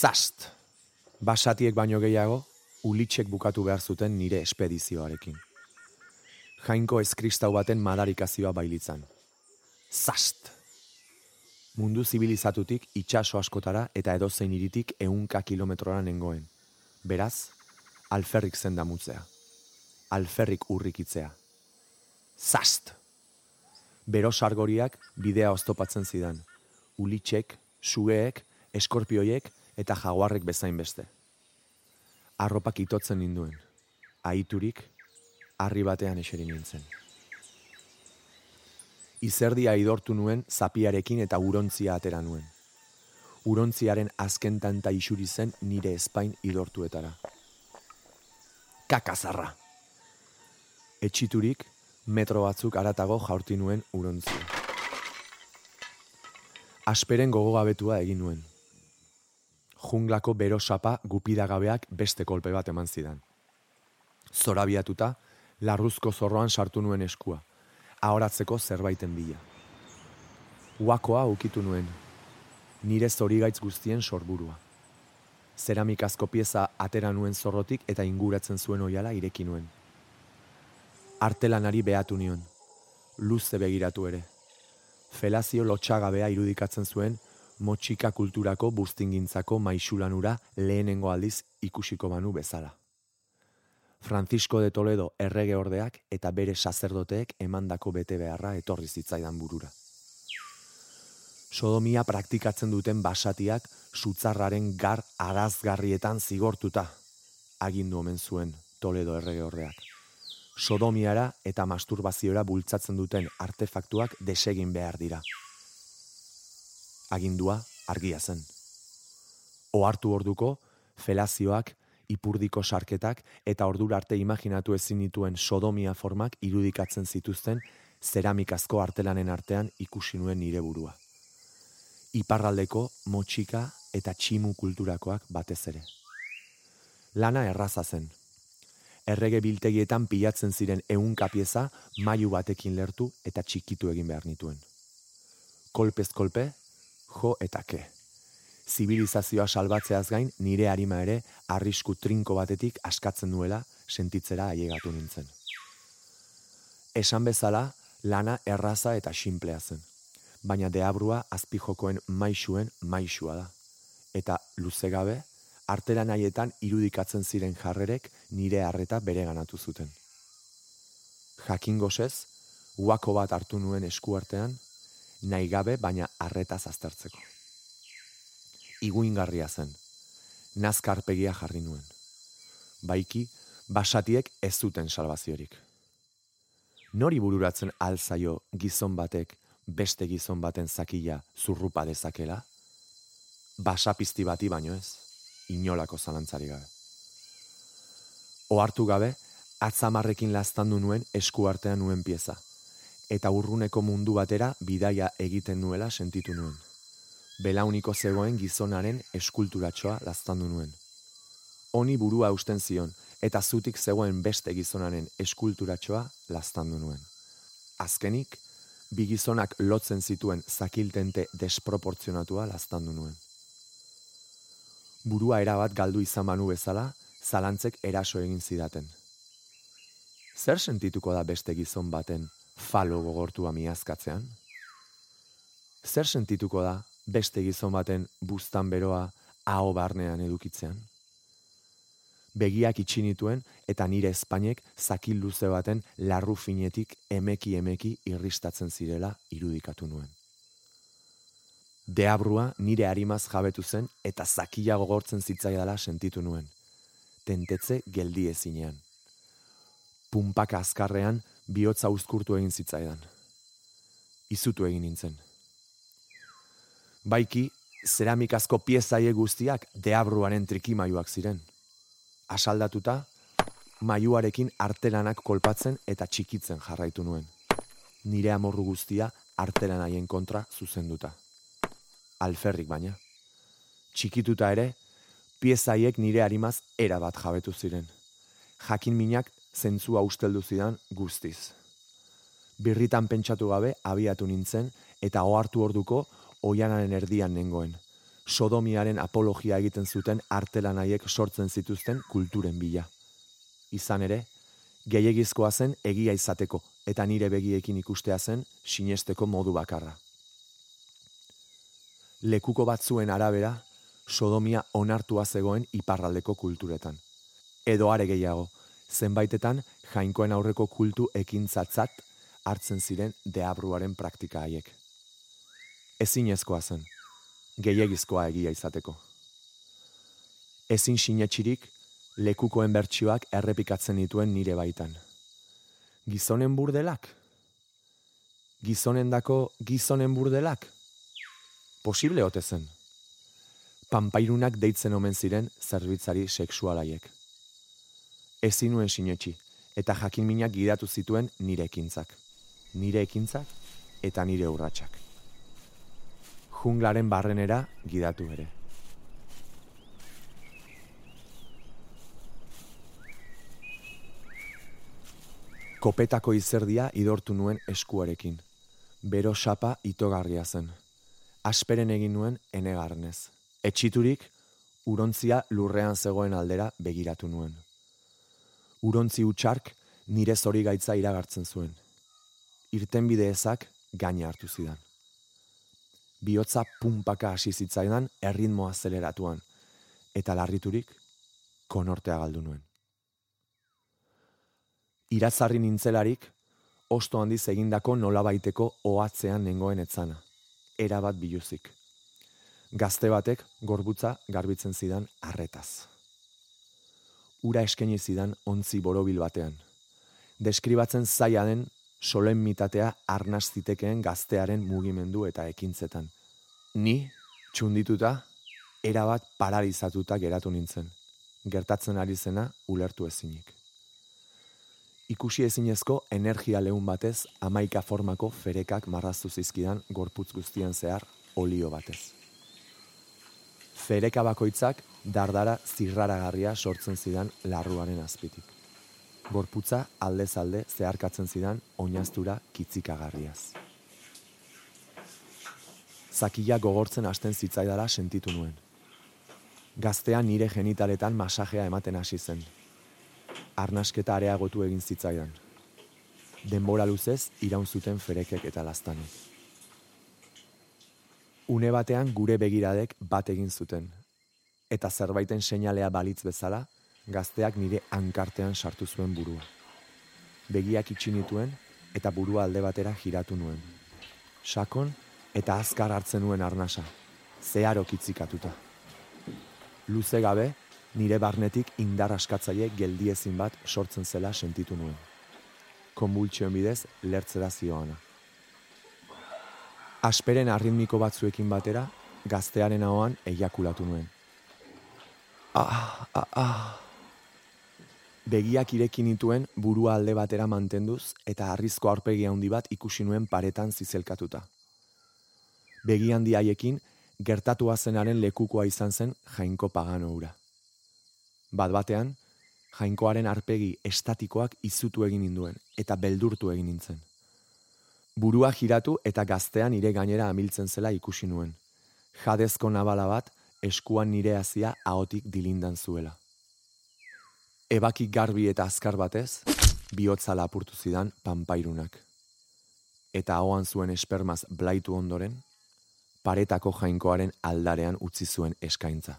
Zast! Basatiek baino gehiago, ulitxek bukatu behar zuten nire espedizioarekin. Jainko eskristau baten madarikazioa bailitzan. Zast! Mundu zibilizatutik itxaso askotara eta edozein iritik eunka kilometrora nengoen. Beraz, alferrik zen damutzea. Alferrik urrikitzea. Zast! Bero sargoriak bidea oztopatzen zidan. Ulitxek, sueek, eskorpioiek eta jaguarrek bezain beste. Arropak itotzen ninduen. Aiturik, harri batean eseri nintzen. Izerdia idortu nuen zapiarekin eta urontzia atera nuen. Urontziaren azken tanta isuri zen nire espain idortuetara. Kakazarra! Etxiturik, metro batzuk aratago jaurti nuen urontzia. Asperen gogogabetua egin nuen. Junglako bero sapa gupidagabeak beste kolpe bat eman zidan. Zorabiatuta, larruzko zorroan sartu nuen eskua, ahoratzeko zerbaiten bila. Uakoa ukitu nuen, nire zorigaitz guztien sorburua. Zeramikazko pieza atera nuen zorrotik eta inguratzen zuen oiala ireki nuen. Artelanari behatu nion, luze begiratu ere. Felazio lotxagabea irudikatzen zuen motxika kulturako buztingintzako maixulanura lehenengo aldiz ikusiko banu bezala. Francisco de Toledo errege ordeak eta bere sacerdoteek emandako bete beharra etorri zitzaidan burura. Sodomia praktikatzen duten basatiak sutzarraren gar arazgarrietan zigortuta, agindu omen zuen Toledo errege ordeak. Sodomiara eta masturbaziora bultzatzen duten artefaktuak desegin behar dira. Agindua argia zen. Ohartu orduko, felazioak, ipurdiko sarketak eta ordura arte imaginatu ezin dituen sodomia formak irudikatzen zituzten zeramikazko artelanen artean ikusi nuen nire burua. Iparraldeko motxika eta tximu kulturakoak batez ere. Lana erraza zen. Errege biltegietan pilatzen ziren ehunka pieza mailu batekin lertu eta txikitu egin behar nituen. Kolpez kolpe, jo eta ke zibilizazioa salbatzeaz gain nire harima ere arrisku trinko batetik askatzen duela sentitzera ailegatu nintzen. Esan bezala, lana erraza eta sinplea zen, baina deabrua azpijokoen maixuen maixua da. Eta luze gabe, artera nahietan irudikatzen ziren jarrerek nire harreta bere ganatu zuten. Jakin gozez, uako bat hartu nuen eskuartean, nahi gabe baina harreta aztertzeko iguingarria zen. Nazkarpegia jarri nuen. Baiki, basatiek ez zuten salvaziorik. Nori bururatzen alzaio gizon batek beste gizon baten zakila zurrupa dezakela? Basapizti bati baino ez, inolako zalantzari gabe. Oartu gabe, atzamarrekin lastandu nuen eskuartean nuen pieza, eta urruneko mundu batera bidaia egiten nuela sentitu nuen belauniko zegoen gizonaren eskulturatxoa laztandu nuen. Honi burua usten zion, eta zutik zegoen beste gizonaren eskulturatxoa laztandu nuen. Azkenik, bi gizonak lotzen zituen zakiltente desproportzionatua laztandu nuen. Burua erabat galdu izan manu bezala, zalantzek eraso egin zidaten. Zer sentituko da beste gizon baten falo gogortua miazkatzean? Zer sentituko da beste gizon baten buztan beroa aho barnean edukitzean. Begiak itxinituen eta nire espainek zakil luze baten larru finetik emeki emeki irristatzen zirela irudikatu nuen. Deabrua nire harimaz jabetu zen eta zakila gogortzen zitzaidala sentitu nuen. Tentetze geldi ezinean. Pumpaka azkarrean bihotza uzkurtu egin zitzaidan. Izutu egin nintzen baiki zeramikazko piezaie guztiak deabruaren trikimaiuak ziren. Asaldatuta, maiuarekin artelanak kolpatzen eta txikitzen jarraitu nuen. Nire amorru guztia artelanaien kontra zuzenduta. Alferrik baina. Txikituta ere, piezaiek nire harimaz erabat jabetu ziren. Jakin minak zentzua usteldu zidan guztiz. Birritan pentsatu gabe abiatu nintzen eta ohartu orduko oianaren erdian nengoen, sodomiaren apologia egiten zuten artelanaiek sortzen zituzten kulturen bila. Izan ere, gehiagizkoa zen egia izateko eta nire begiekin ikustea zen sinesteko modu bakarra. Lekuko batzuen arabera, sodomia onartua zegoen iparraldeko kulturetan. Edo are gehiago, zenbaitetan jainkoen aurreko kultu ekintzatzat hartzen ziren deabruaren praktika haiek. Ezin ezkoa zen, gehiagizkoa egia izateko. Ezin sinetxirik, lekukoen bertsioak errepikatzen dituen nire baitan. Gizonen burdelak? Gizonen dako gizonen burdelak? Posible ote zen? Pampairunak deitzen omen ziren zerbitzari seksualaiek. Ezin nuen sinetxi, eta jakin minak gidatu zituen nire ekintzak. Nire ekintzak eta nire urratsak. Junglaren barrenera gidatu ere. Kopetako izerdia idortu nuen eskuarekin. Bero sapa itogarria zen. Asperen egin nuen enegarnez. Etxiturik, urontzia lurrean zegoen aldera begiratu nuen. Urontzi utxark nire zori gaitza iragartzen zuen. Irten bide ezak gaina hartu zidan. Biotza pumpaka hasi zitzaidan erritmoa zeleratuan, eta larriturik konortea galdu nuen iratzarri nintzelarik, osto handiz egindako nolabaiteko ohatzean nengoen etzana. Era bat biluzik. Gazte batek gorbutza garbitzen zidan arretaz. Ura eskaini zidan ontzi borobil batean. Deskribatzen zaila den solen mitatea arnaz zitekeen gaztearen mugimendu eta ekintzetan. Ni, txundituta, erabat paralizatuta geratu nintzen. Gertatzen ari zena ulertu ezinik ikusi ezinezko energia lehun batez amaika formako ferekak marraztu zizkidan gorputz guztian zehar olio batez. Fereka bakoitzak dardara zirraragarria sortzen zidan larruaren azpitik. Gorputza alde zeharkatzen zidan oinaztura kitzikagarriaz. Zakila gogortzen hasten zitzaidara sentitu nuen. Gaztea nire genitaletan masajea ematen hasi zen, arnasketa areagotu egin zitzaidan. Denbora luzez iraun zuten ferekek eta lastanek. Une batean gure begiradek bat egin zuten, eta zerbaiten seinalea balitz bezala, gazteak nire hankartean sartu zuen burua. Begiak itxinituen eta burua alde batera giratu nuen. Sakon eta azkar hartzen nuen arnasa, zeharo kitzikatuta. Luze gabe, nire barnetik indar askatzaile geldiezin bat sortzen zela sentitu nuen. Konbultsioen bidez lertzera zioana. Asperen arritmiko batzuekin batera, gaztearen ahoan eiakulatu nuen. Ah, ah, ah. Begiak irekin nituen burua alde batera mantenduz eta arrizko aurpegi handi bat ikusi nuen paretan zizelkatuta. Begi handi haiekin gertatua zenaren lekukoa izan zen jainko pagano ura. Bat batean, jainkoaren arpegi estatikoak izutu egin ninduen eta beldurtu egin nintzen. Burua giratu eta gaztean nire gainera amiltzen zela ikusi nuen. Jadezko nabala bat eskuan nire hasia ahotik dilindan zuela. Ebaki garbi eta azkar batez, bihotza lapurtu zidan panpairunak. Eta ahoan zuen espermaz blaitu ondoren, paretako jainkoaren aldarean utzi zuen eskaintza.